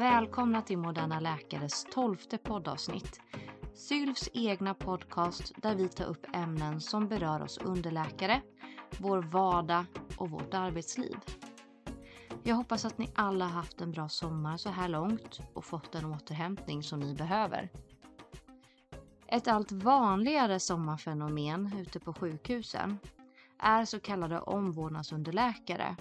Välkomna till Moderna Läkares tolfte poddavsnitt. Sylfs egna podcast där vi tar upp ämnen som berör oss underläkare, vår vardag och vårt arbetsliv. Jag hoppas att ni alla haft en bra sommar så här långt och fått den återhämtning som ni behöver. Ett allt vanligare sommarfenomen ute på sjukhusen är så kallade omvårdnadsunderläkare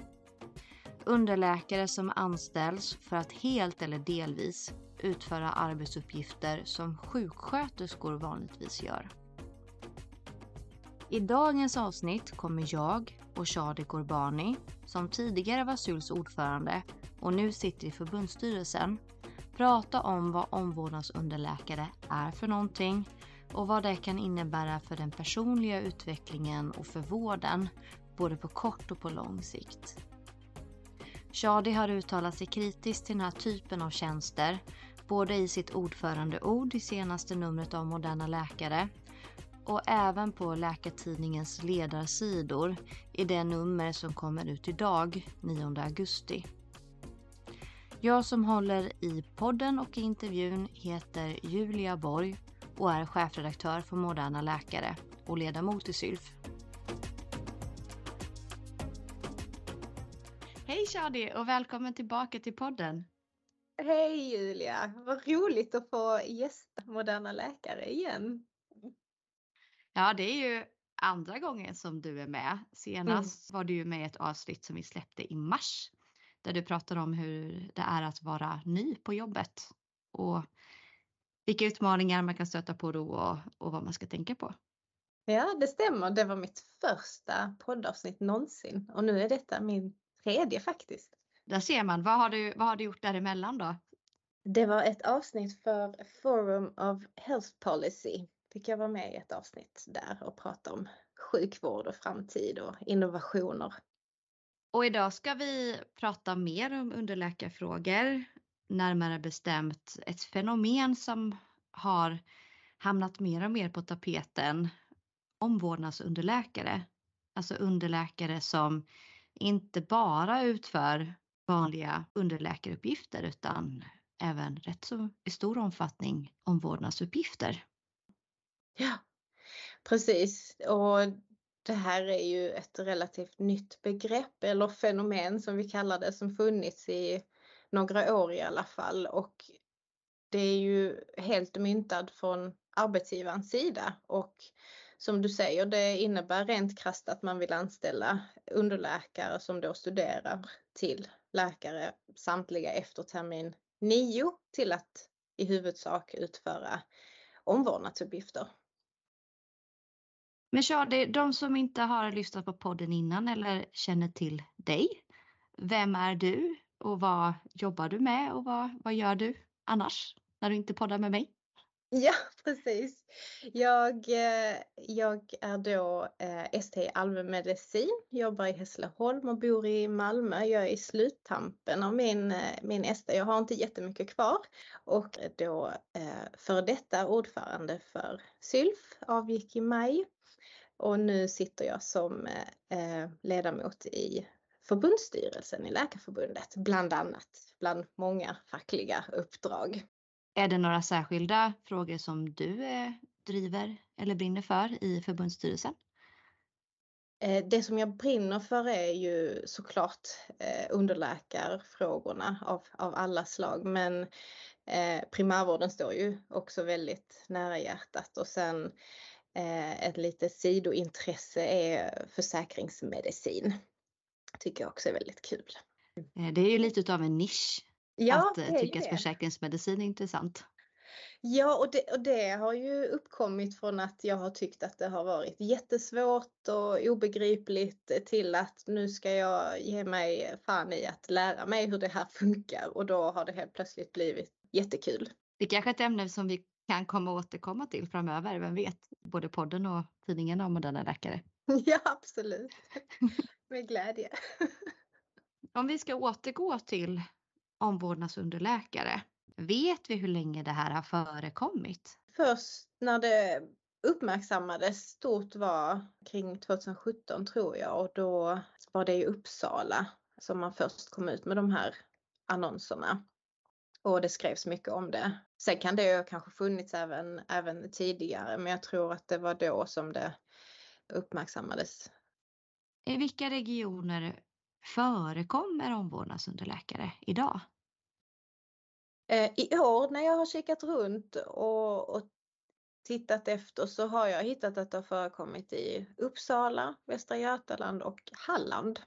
underläkare som anställs för att helt eller delvis utföra arbetsuppgifter som sjuksköterskor vanligtvis gör. I dagens avsnitt kommer jag och Shadi Gorbani, som tidigare var SULs ordförande och nu sitter i förbundsstyrelsen, prata om vad omvårdnadsunderläkare är för någonting och vad det kan innebära för den personliga utvecklingen och för vården, både på kort och på lång sikt. Shadi har uttalat sig kritiskt till den här typen av tjänster, både i sitt ordförandeord i senaste numret av Moderna Läkare och även på Läkartidningens ledarsidor i det nummer som kommer ut idag, 9 augusti. Jag som håller i podden och intervjun heter Julia Borg och är chefredaktör för Moderna Läkare och ledamot i SYLF. Hej Shadi och välkommen tillbaka till podden. Hej Julia, vad roligt att få gästa Moderna Läkare igen. Ja, det är ju andra gången som du är med. Senast mm. var du ju med i ett avsnitt som vi släppte i mars där du pratar om hur det är att vara ny på jobbet och vilka utmaningar man kan stöta på då och, och vad man ska tänka på. Ja, det stämmer. Det var mitt första poddavsnitt någonsin och nu är detta min tredje faktiskt. Där ser man. Vad har du, vad har du gjort däremellan då? Det var ett avsnitt för Forum of Health Policy. Fick jag vara med i ett avsnitt där och prata om sjukvård och framtid och innovationer. Och idag ska vi prata mer om underläkarfrågor. Närmare bestämt ett fenomen som har hamnat mer och mer på tapeten. Omvårdnadsunderläkare. Alltså underläkare som inte bara utför vanliga underläkaruppgifter utan även rätt så i stor omfattning omvårdnadsuppgifter. Ja, precis. Och det här är ju ett relativt nytt begrepp eller fenomen som vi kallar det som funnits i några år i alla fall och det är ju helt myntad från arbetsgivarens sida och som du säger, det innebär rent krasst att man vill anställa underläkare som då studerar till läkare samtliga efter termin 9 till att i huvudsak utföra omvårdnadsuppgifter. Men Shadi, de som inte har lyssnat på podden innan eller känner till dig, vem är du och vad jobbar du med och vad, vad gör du annars när du inte poddar med mig? Ja, precis. Jag, eh, jag är då eh, ST i allmänmedicin, jobbar i Hässleholm och bor i Malmö. Jag är i sluttampen av min, eh, min ST. Jag har inte jättemycket kvar och då för detta ordförande för SYLF, avgick i maj. Och nu sitter jag som ledamot i förbundsstyrelsen i Läkarförbundet, bland annat, bland många fackliga uppdrag. Är det några särskilda frågor som du eh, driver eller brinner för i förbundsstyrelsen? Eh, det som jag brinner för är ju såklart eh, underläkarfrågorna av, av alla slag men primärvården står ju också väldigt nära hjärtat och sen ett litet sidointresse är försäkringsmedicin. Tycker jag också är väldigt kul. Det är ju lite av en nisch ja, att eh, tycka att försäkringsmedicin är intressant. Ja, och det, och det har ju uppkommit från att jag har tyckt att det har varit jättesvårt och obegripligt till att nu ska jag ge mig fan i att lära mig hur det här funkar och då har det helt plötsligt blivit jättekul. Det är kanske är ett ämne som vi kan komma återkomma till framöver, vem vet? Både podden och tidningen om Moderna Läkare. Ja, absolut. Med glädje. Om vi ska återgå till omvårdnadsunderläkare. Vet vi hur länge det här har förekommit? Först när det uppmärksammades stort var kring 2017 tror jag och då var det i Uppsala som man först kom ut med de här annonserna. och det skrevs mycket om det. Sen kan det ju kanske funnits även, även tidigare men jag tror att det var då som det uppmärksammades. I vilka regioner förekommer omvårdnadsunderläkare idag? Eh, I år när jag har kikat runt och, och tittat efter så har jag hittat att det har förekommit i Uppsala, Västra Götaland och Halland.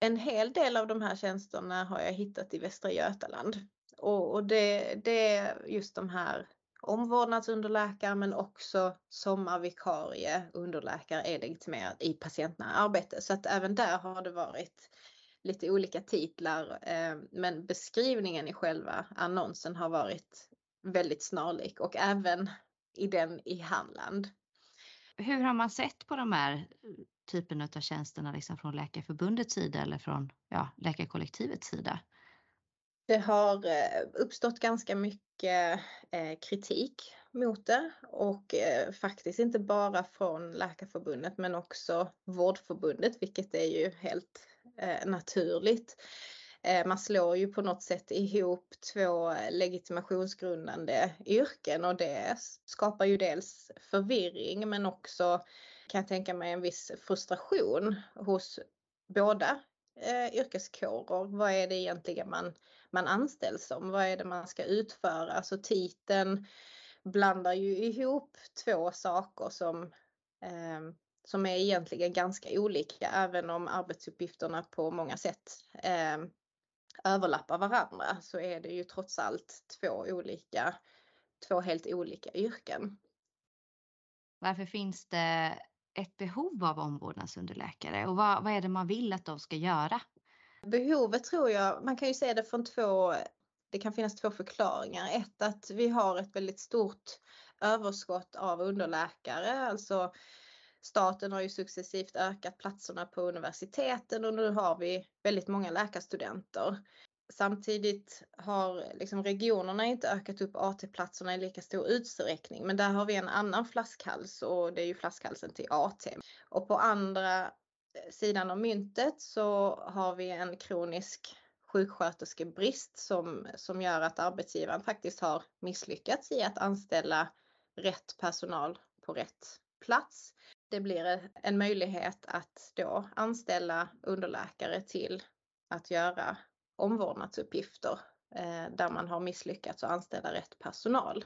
En hel del av de här tjänsterna har jag hittat i Västra Götaland. Och, och det, det är just de här omvårdnadsunderläkare men också sommarvikarie underläkare är legitimerad i patientnära arbete. Så att även där har det varit lite olika titlar eh, men beskrivningen i själva annonsen har varit väldigt snarlik och även i den i Halland. Hur har man sett på de här eh, typen av tjänsterna liksom från Läkarförbundets sida eller från ja, läkarkollektivets sida? Det har eh, uppstått ganska mycket eh, kritik mot det och eh, faktiskt inte bara från Läkarförbundet men också Vårdförbundet vilket är ju helt naturligt. Man slår ju på något sätt ihop två legitimationsgrundande yrken och det skapar ju dels förvirring men också kan jag tänka mig en viss frustration hos båda eh, yrkeskårer. Vad är det egentligen man, man anställs som? Vad är det man ska utföra? Alltså titeln blandar ju ihop två saker som, eh, som är egentligen ganska olika även om arbetsuppgifterna på många sätt eh, överlappar varandra så är det ju trots allt två olika, två helt olika yrken. Varför finns det ett behov av omvårdnadsunderläkare och vad, vad är det man vill att de ska göra? Behovet tror jag, man kan ju se det från två, det kan finnas två förklaringar. Ett att vi har ett väldigt stort överskott av underläkare, alltså staten har ju successivt ökat platserna på universiteten och nu har vi väldigt många läkarstudenter. Samtidigt har liksom regionerna inte ökat upp AT-platserna i lika stor utsträckning men där har vi en annan flaskhals och det är ju flaskhalsen till AT. Och på andra eh, sidan av myntet så har vi en kronisk sjuksköterskebrist som, som gör att arbetsgivaren faktiskt har misslyckats i att anställa rätt personal på rätt plats. Det blir en möjlighet att då anställa underläkare till att göra omvårdnadsuppgifter eh, där man har misslyckats att anställa rätt personal.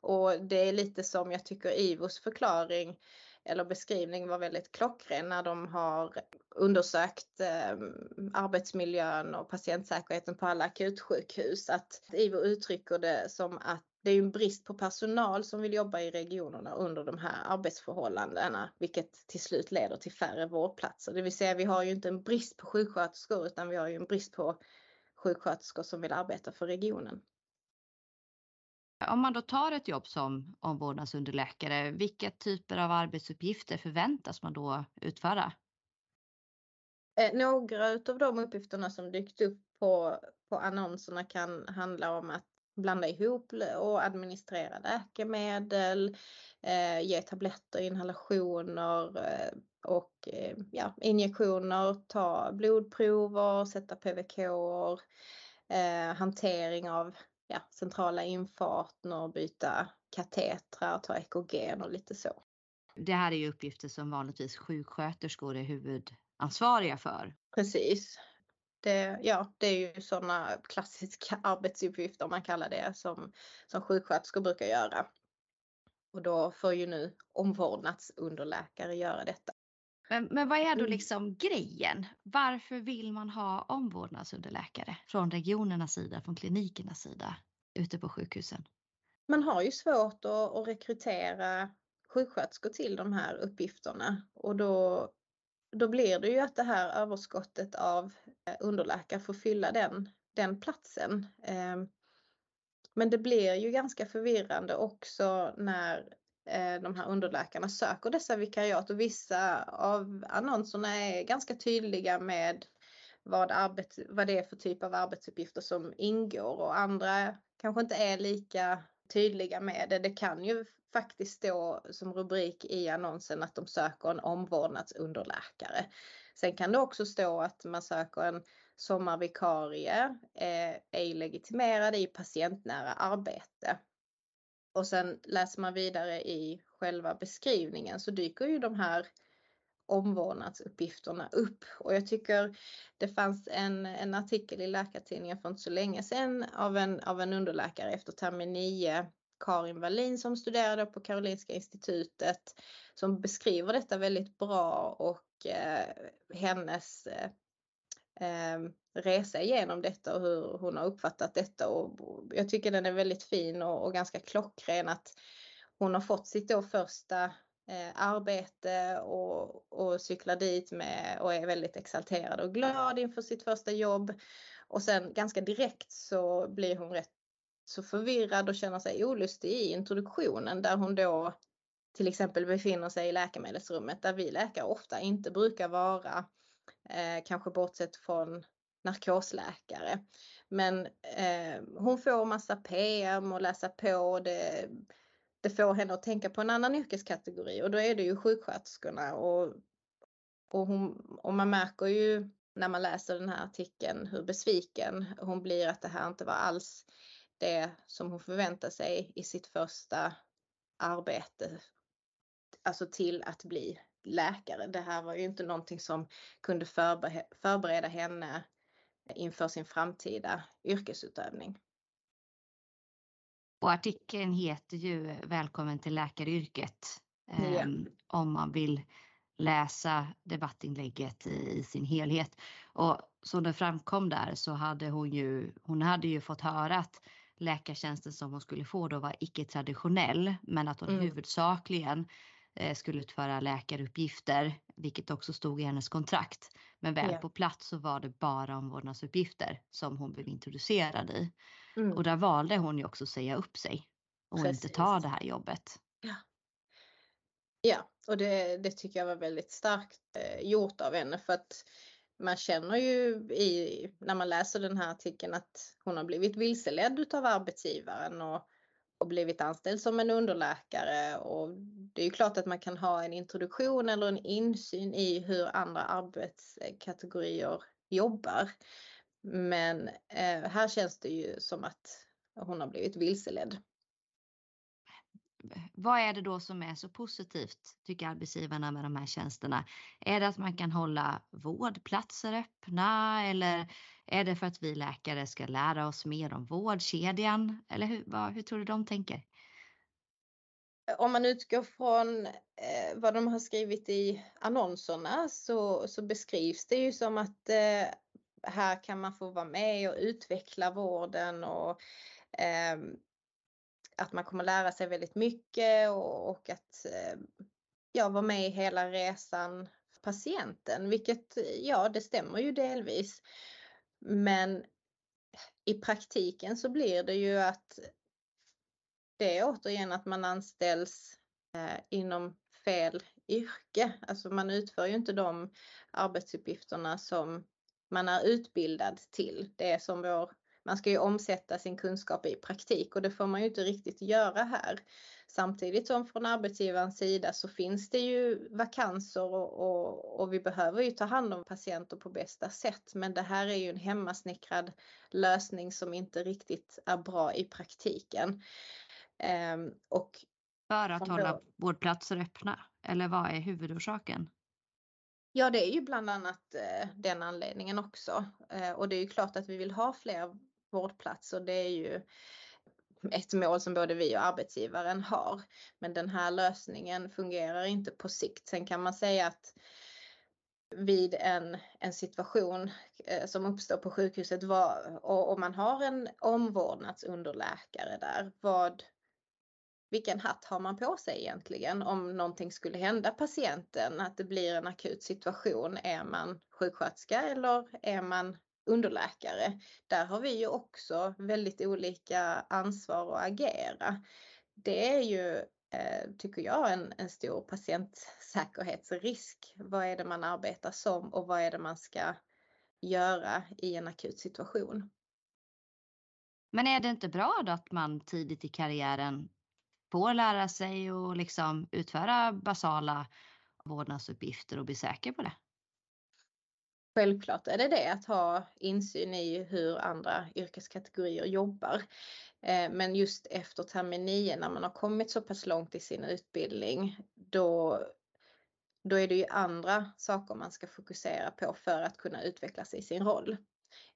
Och det är lite som jag tycker IVOs förklaring eller beskrivning var väldigt klockren när de har undersökt eh, arbetsmiljön och patientsäkerheten på alla akutsjukhus. Att IVO uttrycker det som att det är en brist på personal som vill jobba i regionerna under de här arbetsförhållandena, vilket till slut leder till färre vårdplatser. Det vill säga vi har ju inte en brist på sjuksköterskor utan vi har ju en brist på sjuksköterskor som vill arbeta för regionen. Om man då tar ett jobb som omvårdnadsunderläkare, vilka typer av arbetsuppgifter förväntas man då utföra? Eh, några av de uppgifterna som dykt upp på, på annonserna kan handla om att blanda ihop och administrera läkemedel, eh, ge tabletter, inhalationer eh, och eh, ja, injektioner, ta blodprover, sätta PVK, eh, hantering av ja, centrala infarter, byta katetrar, ta ekogen och lite så. Det här är ju uppgifter som vanligtvis sjuksköterskor är huvudansvariga för. Precis. Det, ja, det är ju sådana klassiska arbetsuppgifter, man kallar det, som, som sjuksköterskor brukar göra. Och då får ju nu omvårdnadsunderläkare göra detta. Men, men vad är då mm. liksom grejen? Varför vill man ha omvårdnadsunderläkare från regionernas sida, från klinikernas sida ute på sjukhusen? Man har ju svårt att, att rekrytera sjuksköterskor till de här uppgifterna och då då blir det ju att det här överskottet av eh, underläkare får fylla den, den platsen. Ehm, men det blir ju ganska förvirrande också när eh, de här underläkarna söker dessa vikariat och vissa av annonserna är ganska tydliga med vad, arbet, vad det är för typ av arbetsuppgifter som ingår och andra kanske inte är lika tydliga med det. Det kan ju faktiskt stå som rubrik i annonsen att de söker en omvårdnadsunderläkare. Sen kan det också stå att man söker en sommarvikarie, eh, är ej legitimerad i patientnära arbete. Och sen läser man vidare i själva beskrivningen så dyker ju de här omvårdnadsuppgifterna upp. Och jag tycker det fanns en, en artikel i Läkartidningen för inte så länge sedan av en, av en underläkare efter termin 9, Karin Wallin som studerade på Karolinska institutet, som beskriver detta väldigt bra och eh, hennes eh, eh resa igenom detta och hur hon har uppfattat detta. Och jag tycker den är väldigt fin och, och ganska klockren att hon har fått sitt då första Eh, arbete och, och cyklar dit med och är väldigt exalterad och glad inför sitt första jobb. Och sen ganska direkt så blir hon rätt så förvirrad och känner sig olustig i introduktionen där hon då till exempel befinner sig i läkemedelsrummet där vi läkare ofta inte brukar vara, eh, kanske bortsett från narkosläkare. Men eh, hon får massa PM och läsa på. Det, det får henne att tänka på en annan yrkeskategori och då är det ju sjuksköterskorna. Och, och, hon, och man märker ju när man läser den här artikeln hur besviken hon blir att det här inte var alls det som hon förväntar sig i sitt första arbete. Alltså till att bli läkare. Det här var ju inte någonting som kunde förbereda henne inför sin framtida yrkesutövning. Och artikeln heter ju Välkommen till läkaryrket. Um, om man vill läsa debattinlägget i, sin helhet. Och som det framkom där så hade hon ju, hon hade ju fått höra att läkartjänsten som hon skulle få då var icke traditionell men att hon mm. huvudsakligen eh, skulle utföra läkaruppgifter, vilket också stod i hennes kontrakt. Men väl ja. på plats så var det bara omvårdnadsuppgifter som hon blev introducerad i. Mm. Och där valde hon ju också att säga upp sig och Precis. inte ta det här jobbet. Ja, ja och det, det tycker jag var väldigt starkt eh, gjort av henne för att man känner ju i, när man läser den här artikeln att hon har blivit vilseledd utav arbetsgivaren och, och blivit anställd som en underläkare och det är ju klart att man kan ha en introduktion eller en insyn i hur andra arbetskategorier jobbar. Men eh, här känns det ju som att hon har blivit vilseledd. Vad är det då som är så positivt tycker arbetsgivarna med de här tjänsterna? Är det att man kan hålla vårdplatser öppna eller är det för att vi läkare ska lära oss mer om vårdkedjan? Eller hur, vad, hur tror du de tänker? Om man utgår från eh, vad de har skrivit i annonserna så, så beskrivs det ju som att eh, här kan man få vara med och utveckla vården och eh, att man kommer lära sig väldigt mycket och, och att eh, ja, vara med i hela resan för patienten, vilket ja, det stämmer ju delvis. Men i praktiken så blir det ju att det är återigen att man anställs eh, inom fel yrke. Alltså man utför ju inte de arbetsuppgifterna som man är utbildad till. Det som vår, man ska ju omsätta sin kunskap i praktik och det får man ju inte riktigt göra här. Samtidigt som från arbetsgivarens sida så finns det ju vakanser och, och, och vi behöver ju ta hand om patienter på bästa sätt. Men det här är ju en hemmasnickrad lösning som inte riktigt är bra i praktiken. Um, och för att hålla vårdplatser öppna? Eller vad är huvudorsaken? Ja, det är ju bland annat eh, den anledningen också. Eh, och det är ju klart att vi vill ha fler vårdplatser. Det är ju ett mål som både vi och arbetsgivaren har. Men den här lösningen fungerar inte på sikt. Sen kan man säga att vid en, en situation eh, som uppstår på sjukhuset var, och, och man har en omvårdnadsunderläkare där, vad vilken hatt har man på sig egentligen om någonting skulle hända patienten, att det blir en akut situation. Är man sjuksköterska eller är man underläkare? Där har vi ju också väldigt olika ansvar att agera. Det är ju, eh, tycker jag, en, en stor patientsäkerhetsrisk. Vad är det man arbetar som och vad är det man ska göra i en akut situation? Men är det inte bra då att man tidigt i karriären får lära sig och liksom utföra basala vårdnadsuppgifter och bli säker på det? Självklart är det det att ha insyn i hur andra yrkeskategorier jobbar. Eh, men just efter termin 9 när man har kommit så pass långt i sin utbildning då, då är det ju andra saker man ska fokusera på för att kunna utvecklas i sin roll.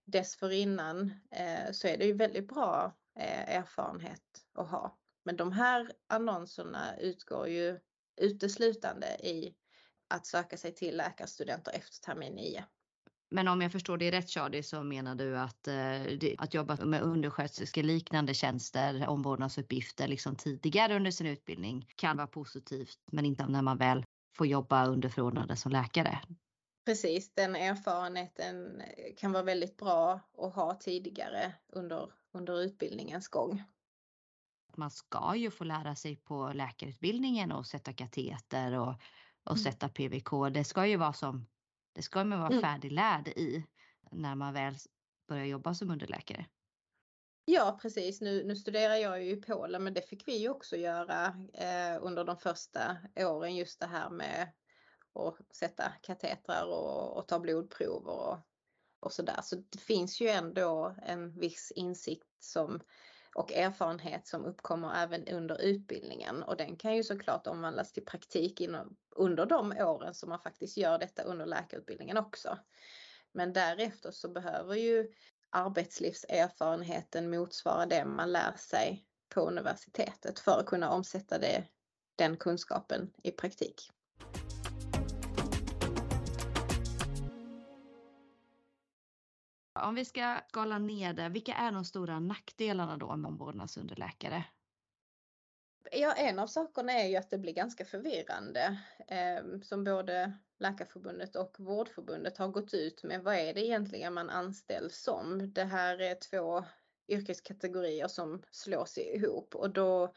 Dessförinnan eh, så är det ju väldigt bra eh, erfarenhet att ha. Men de här annonserna utgår ju uteslutande i att söka sig till läkarstudenter efter termin 9. Men om jag förstår det rätt Shadi så menar du att, eh, att jobba med undersköterskor liknande tjänster, omvårdnadsuppgifter liksom tidigare under sin utbildning kan vara positivt men inte när man väl får jobba under förordnande som läkare. Precis, den erfarenheten kan vara väldigt bra att ha tidigare under, under utbildningens gång. Man ska ju få lära sig på läkarutbildningen och sätta kateter och, och mm. sätta PVK. Det ska ju vara som det ska man vara mm. färdiglärd i när man väl börjar jobba som underläkare. Ja precis, nu, nu studerar jag ju i Polen men det fick vi ju också göra eh, under de första åren just det här med att sätta katetrar och, och ta blodprov och, och sådär. Så det finns ju ändå en viss insikt som och erfarenhet som uppkommer även under utbildningen och den kan ju såklart omvandlas till praktik inom, under de åren som man faktiskt gör detta under läkarutbildningen också. Men därefter så behöver ju arbetslivserfarenheten motsvara det man lär sig på universitetet för att kunna omsätta det, den kunskapen i praktik. Om vi ska skala ner det, vilka är de stora nackdelarna då med omvårdnadsunderläkare? Ja, en av sakerna är ju att det blir ganska förvirrande eh, som både Läkarförbundet och Vårdförbundet har gått ut med. Vad är det egentligen man anställs som? Det här är två yrkeskategorier som slås ihop och då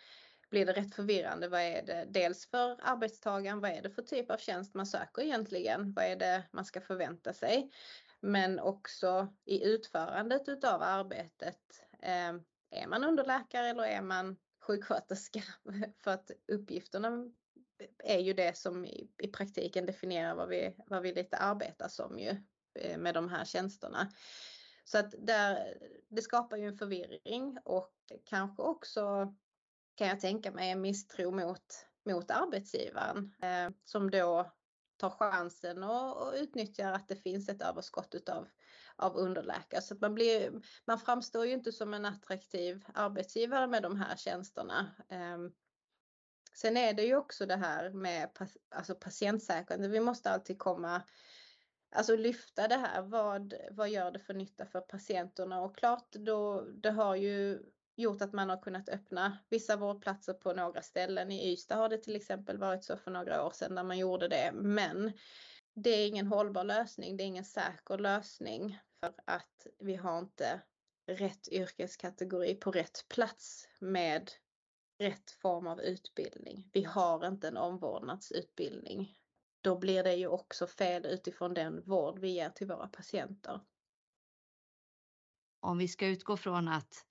blir det rätt förvirrande. Vad är det dels för arbetstagaren? Vad är det för typ av tjänst man söker egentligen? Vad är det man ska förvänta sig? Men också i utförandet utav arbetet. Eh, är man underläkare eller är man sjuksköterska? För att uppgifterna är ju det som i, praktiken definierar vad vi, vad vi lite arbetar som ju eh, med de här tjänsterna. Så att där, det skapar ju en förvirring och kanske också kan jag tänka mig en misstro mot, mot arbetsgivaren eh, som då tar chansen och, och utnyttjar att det finns ett överskott utav, av underläkare. Så att man, blir, man framstår ju inte som en attraktiv arbetsgivare med de här tjänsterna. Eh, sen är det ju också det här med alltså patientsäkerhet. Vi måste alltid komma Alltså lyfta det här, vad, vad gör det för nytta för patienterna? Och klart då, det har ju gjort att man har kunnat öppna vissa vårdplatser på några ställen. I Ystad har det till exempel varit så för några år sedan när man gjorde det. Men det är ingen hållbar lösning. Det är ingen säker lösning för att vi har inte rätt yrkeskategori på rätt plats med rätt form av utbildning. Vi har inte en omvårdnadsutbildning. Då blir det ju också fel utifrån den vård vi ger till våra patienter. Om vi ska utgå från att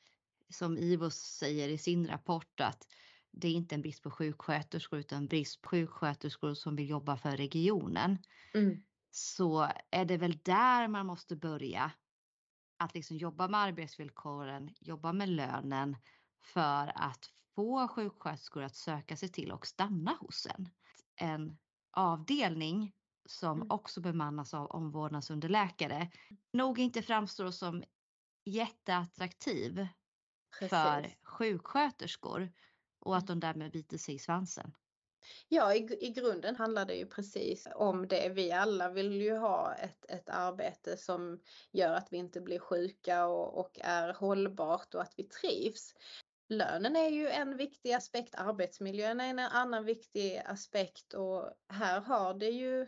som IVO säger i sin rapport att det är inte en brist på sjuksköterskor utan brist på sjuksköterskor som vill jobba för regionen. Mm. Så är det väl där man måste börja. Att liksom jobba med arbetsvillkoren, jobba med lönen för att få sjuksköterskor att söka sig till och stanna hos en. En avdelning som mm. också bemannas av omvårdnadsunderläkare nog inte framstår som jätteattraktiv Precis. för sjuksköterskor och att mm. de därmed biter sig i svansen. Ja, i, i grunden handlar det ju precis om det. Vi alla vill ju ha ett, ett arbete som gör att vi inte blir sjuka och, och är hållbart och att vi trivs. Lönen är ju en viktig aspekt, arbetsmiljön är en annan viktig aspekt och här har det ju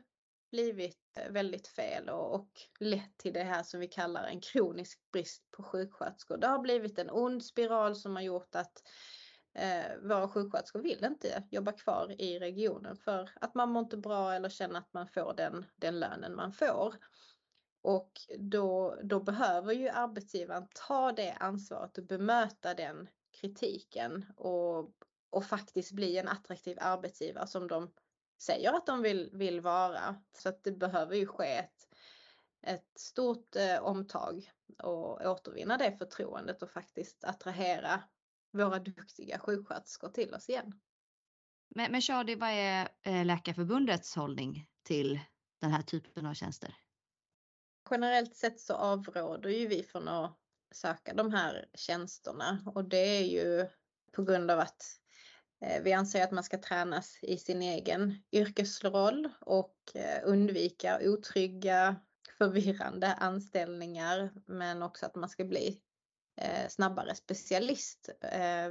blivit eh, väldigt fel och, och lett till det här som vi kallar en kronisk brist på sjuksköterskor. Det har blivit en ond spiral som har gjort att eh, våra sjuksköterskor vill inte jobba kvar i regionen för att man mår inte bra eller känner att man får den, den lönen man får. Och då, då behöver ju arbetsgivaren ta det ansvaret och bemöta den kritiken och, och faktiskt bli en attraktiv arbetsgivare som de säger att de vill, vill vara. Så att det behöver ju ske ett, ett stort eh, omtag och återvinna det förtroendet och faktiskt attrahera våra duktiga sjuksköterskor till oss igen. Men, men Shadi, vad är eh, Läkarförbundets hållning till den här typen av tjänster? Generellt sett så avråder ju vi från att söka de här tjänsterna och det är ju på grund av att Eh, vi anser att man ska tränas i sin egen yrkesroll och eh, undvika otrygga, förvirrande anställningar men också att man ska bli eh, snabbare specialist.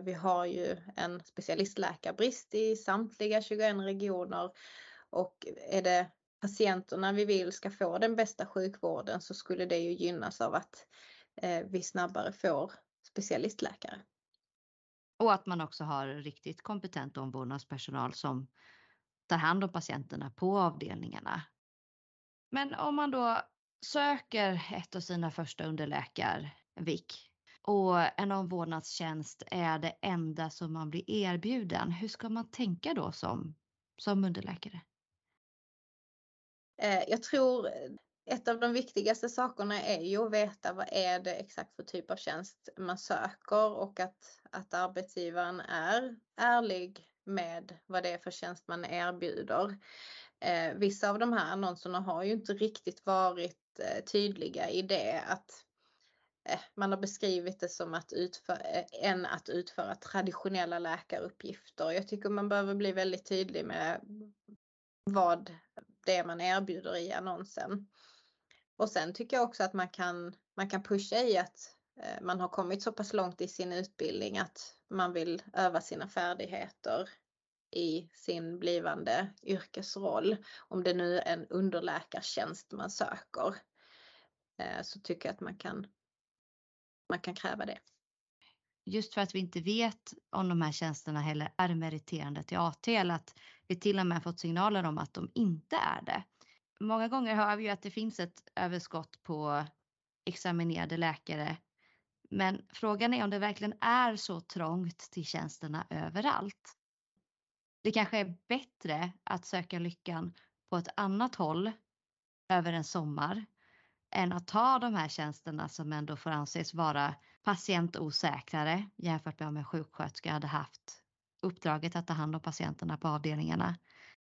Vi har ju en specialistläkarbrist i samtliga 21 regioner och är det patienterna vi vill ska få den bästa sjukvården så skulle det ju gynnas av att vi snabbare får specialistläkare. Och att man också har riktigt kompetent omvårdnadspersonal som tar hand om patienterna på avdelningarna. Men om man då söker ett av sina första underläkarvik och en omvårdnadstjänst är det enda som man blir erbjuden. Hur ska man tänka då som, som underläkare? Eh, jag tror ett av de viktigaste sakerna är ju att veta vad är det exakt för typ av tjänst man söker och att, att arbetsgivaren är ärlig med vad det är för tjänst man erbjuder. Eh, vissa av de här annonserna har ju inte riktigt varit eh, tydliga i det att eh, man har beskrivit det som att utföra, eh, än att utföra traditionella läkaruppgifter. Jag tycker man behöver bli väldigt tydlig med vad det är man erbjuder i annonsen. Och sen tycker jag också att man kan, man kan pusha i att eh, man har kommit så pass långt i sin utbildning att man vill öva sina färdigheter i sin blivande yrkesroll. Om det nu är en underläkartjänst man söker eh, så tycker jag att man kan, man kan kräva det. Just för att vi inte vet om de här tjänsterna heller är meriterande till AT eller att vi till och med fått signaler om att de inte är det många gånger hör vi ju att det finns ett överskott på examinerade läkare. Men frågan är om det verkligen är så trångt till tjänsterna överallt. Det kanske är bättre att söka lyckan på ett annat håll över en sommar än att ta de här tjänsterna som ändå får anses vara patientosäkrare jämfört med om en sjuksköterska hade haft uppdraget att ta hand om patienterna på avdelningarna.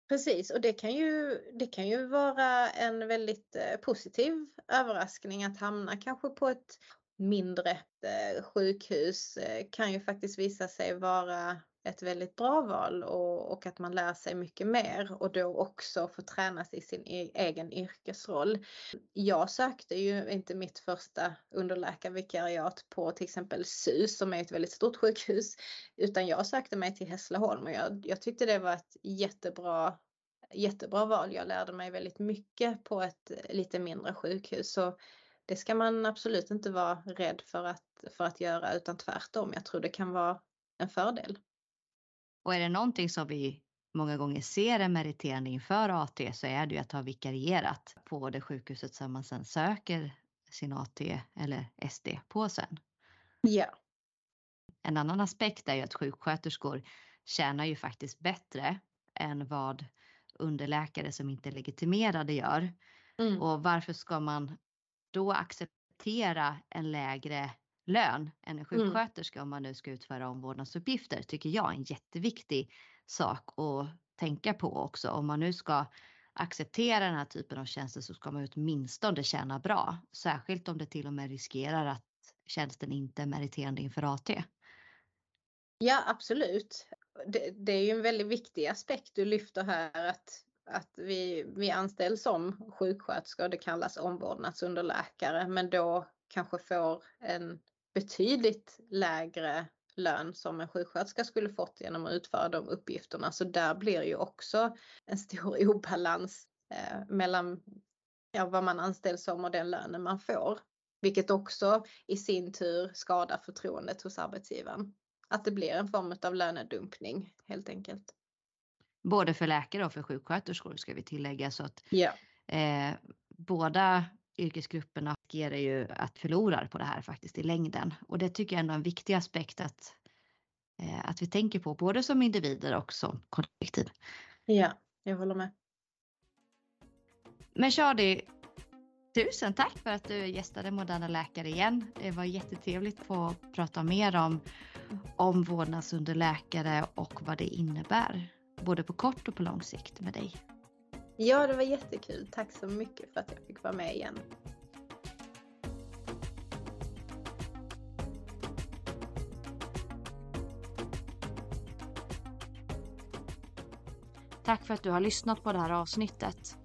Precis och det kan ju, det kan ju vara en väldigt eh, positiv överraskning att hamna kanske på ett mindre eh, sjukhus eh, kan ju faktiskt visa sig vara ett väldigt bra val och, och, att man lär sig mycket mer och då också får tränas i sin e-, egen yrkesroll. Jag sökte ju inte mitt första underläkarvikariat på till exempel SUS som är ett väldigt stort sjukhus utan jag sökte mig till Hässleholm och jag, jag tyckte det var ett jättebra jättebra val. Jag lärde mig väldigt mycket på ett lite mindre sjukhus så det ska man absolut inte vara rädd för att, för att göra utan tvärtom. Jag tror det kan vara en fördel. Och är det någonting som vi många gånger ser är meriterande inför AT så är det ju att ha vikarierat på det sjukhuset som man sedan söker sin AT eller SD på sen. Ja. En annan aspekt är ju att sjuksköterskor tjänar ju faktiskt bättre än vad underläkare som inte är legitimerade gör. Mm. Och varför ska man då acceptera en lägre lön än en mm. sjuksköterska mm. om man nu ska utföra omvårdnadsuppgifter tycker jag är en jätteviktig sak att tänka på också. Om man nu ska acceptera den här typen av tjänster så ska man åtminstone tjäna bra. Särskilt om det till och med riskerar att tjänsten inte är meriterande inför AT. Ja absolut. Det, det, är ju en väldigt viktig aspekt du lyfter här att, att vi, vi anställs som sjuksköterskor, det kallas omvårdnadsunderläkare, men då kanske får en betydligt lägre lön som en sjuksköterska skulle fått genom att utföra de uppgifterna. Så där blir ju också en stor obalans eh, mellan ja, vad man anställs som och den lönen man får. Vilket också i sin tur skadar förtroendet hos arbetsgivaren. Att det blir en form av lönedumpning helt enkelt. Både för läkare och för sjuksköterskor ska vi tillägga så att ja. eh, båda yrkesgrupperna riskerar ju att förlora på det här faktiskt i längden. Och det tycker jag ändå är en viktig aspekt att, eh, att vi tänker på både som individer och som kollektiv. Ja, jag håller med. Men Shadi, Tusen tack för att du gästade Moderna Läkare igen. Det var jättetrevligt att få prata mer om omvårdnadsunderläkare och vad det innebär. Både på kort och på lång sikt med dig. Ja, det var jättekul. Tack så mycket för att jag fick vara med igen. Tack för att du har lyssnat på det här avsnittet.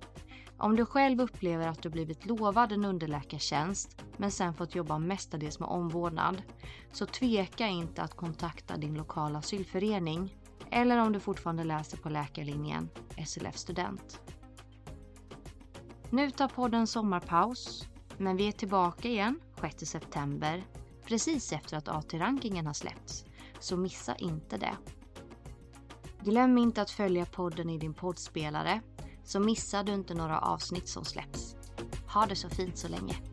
Om du själv upplever att du blivit lovad en underläkartjänst men sen fått jobba mestadels med omvårdnad så tveka inte att kontakta din lokala asylförening eller om du fortfarande läser på läkarlinjen SLF student. Nu tar podden sommarpaus men vi är tillbaka igen 6 september precis efter att AT-rankingen har släppts så missa inte det. Glöm inte att följa podden i din poddspelare så missar du inte några avsnitt som släpps. Ha det så fint så länge.